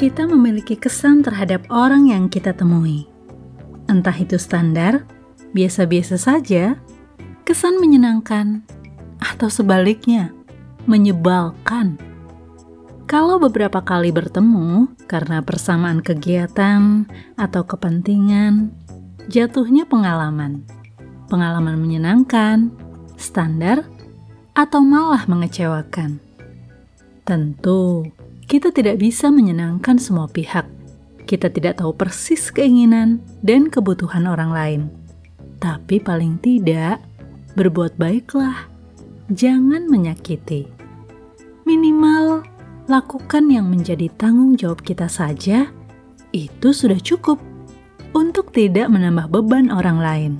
kita memiliki kesan terhadap orang yang kita temui. Entah itu standar, biasa-biasa saja, kesan menyenangkan, atau sebaliknya, menyebalkan. Kalau beberapa kali bertemu karena persamaan kegiatan atau kepentingan, jatuhnya pengalaman. Pengalaman menyenangkan, standar, atau malah mengecewakan. Tentu, kita tidak bisa menyenangkan semua pihak. Kita tidak tahu persis keinginan dan kebutuhan orang lain. Tapi paling tidak, berbuat baiklah. Jangan menyakiti. Minimal, lakukan yang menjadi tanggung jawab kita saja. Itu sudah cukup untuk tidak menambah beban orang lain.